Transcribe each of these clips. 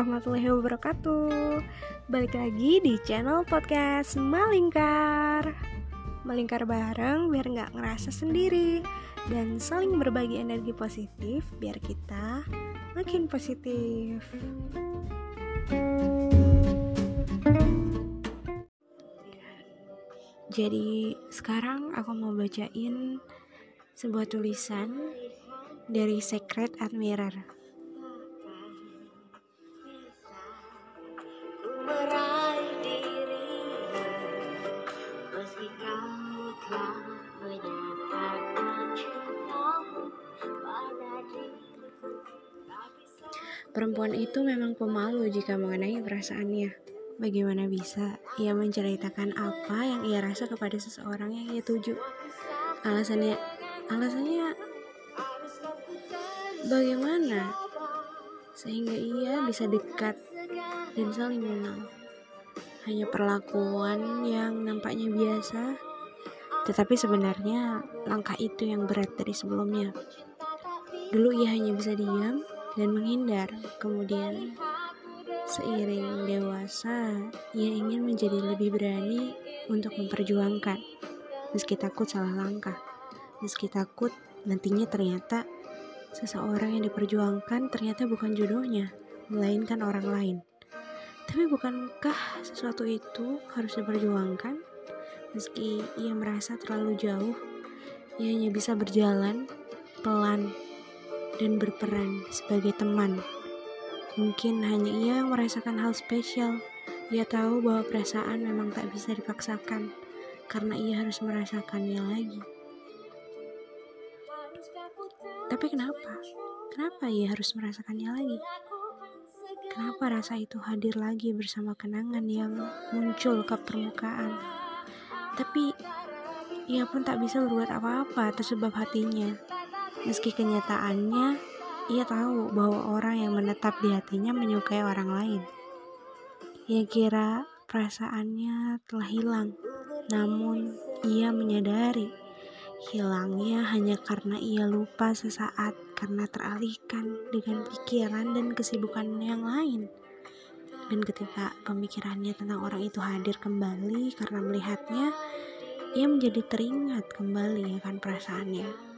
warahmatullahi wabarakatuh. Balik lagi di channel podcast Malingkar. Melingkar bareng biar nggak ngerasa sendiri Dan saling berbagi energi positif biar kita makin positif. Jadi sekarang aku mau bacain sebuah tulisan dari Secret Admirer Perempuan itu memang pemalu jika mengenai perasaannya. Bagaimana bisa ia menceritakan apa yang ia rasa kepada seseorang yang ia tuju? Alasannya, alasannya bagaimana sehingga ia bisa dekat dan saling mengenal. Hanya perlakuan yang nampaknya biasa, tetapi sebenarnya langkah itu yang berat dari sebelumnya. Dulu ia hanya bisa diam dan menghindar. Kemudian, seiring dewasa, ia ingin menjadi lebih berani untuk memperjuangkan, meski takut salah langkah, meski takut nantinya ternyata seseorang yang diperjuangkan ternyata bukan jodohnya, melainkan orang lain. Tapi bukankah sesuatu itu harus diperjuangkan? Meski ia merasa terlalu jauh, ia hanya bisa berjalan pelan dan berperan sebagai teman. Mungkin hanya ia yang merasakan hal spesial. Ia tahu bahwa perasaan memang tak bisa dipaksakan karena ia harus merasakannya lagi. Tapi kenapa? Kenapa ia harus merasakannya lagi? Kenapa rasa itu hadir lagi bersama kenangan yang muncul ke permukaan? Tapi ia pun tak bisa berbuat apa-apa atas sebab hatinya. Meski kenyataannya, ia tahu bahwa orang yang menetap di hatinya menyukai orang lain. Ia kira perasaannya telah hilang, namun ia menyadari hilangnya hanya karena ia lupa sesaat karena teralihkan dengan pikiran dan kesibukan yang lain. Dan ketika pemikirannya tentang orang itu hadir kembali karena melihatnya, ia menjadi teringat kembali akan perasaannya.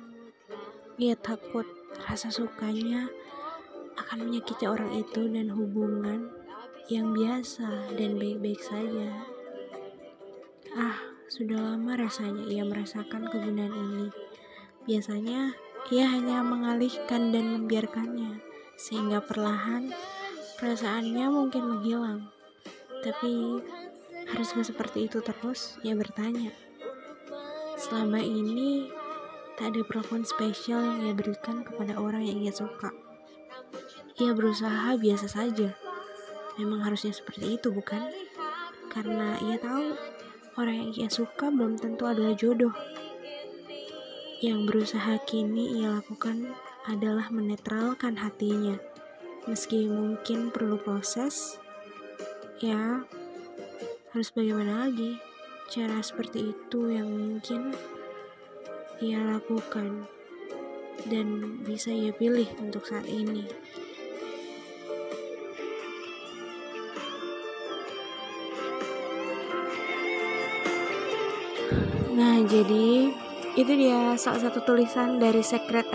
Ia takut rasa sukanya akan menyakiti orang itu dan hubungan yang biasa dan baik-baik saja. Ah, sudah lama rasanya ia merasakan kegunaan ini. Biasanya ia hanya mengalihkan dan membiarkannya, sehingga perlahan perasaannya mungkin menghilang. Tapi harus gak seperti itu terus? Ia bertanya. Selama ini Tak ada perlakuan spesial yang ia berikan kepada orang yang ia suka. Ia berusaha biasa saja. Memang harusnya seperti itu, bukan? Karena ia tahu orang yang ia suka belum tentu adalah jodoh. Yang berusaha kini ia lakukan adalah menetralkan hatinya. Meski mungkin perlu proses, ya harus bagaimana lagi? Cara seperti itu yang mungkin ia lakukan dan bisa ia pilih untuk saat ini. Nah, jadi itu dia salah satu tulisan dari Secret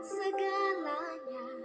segalanya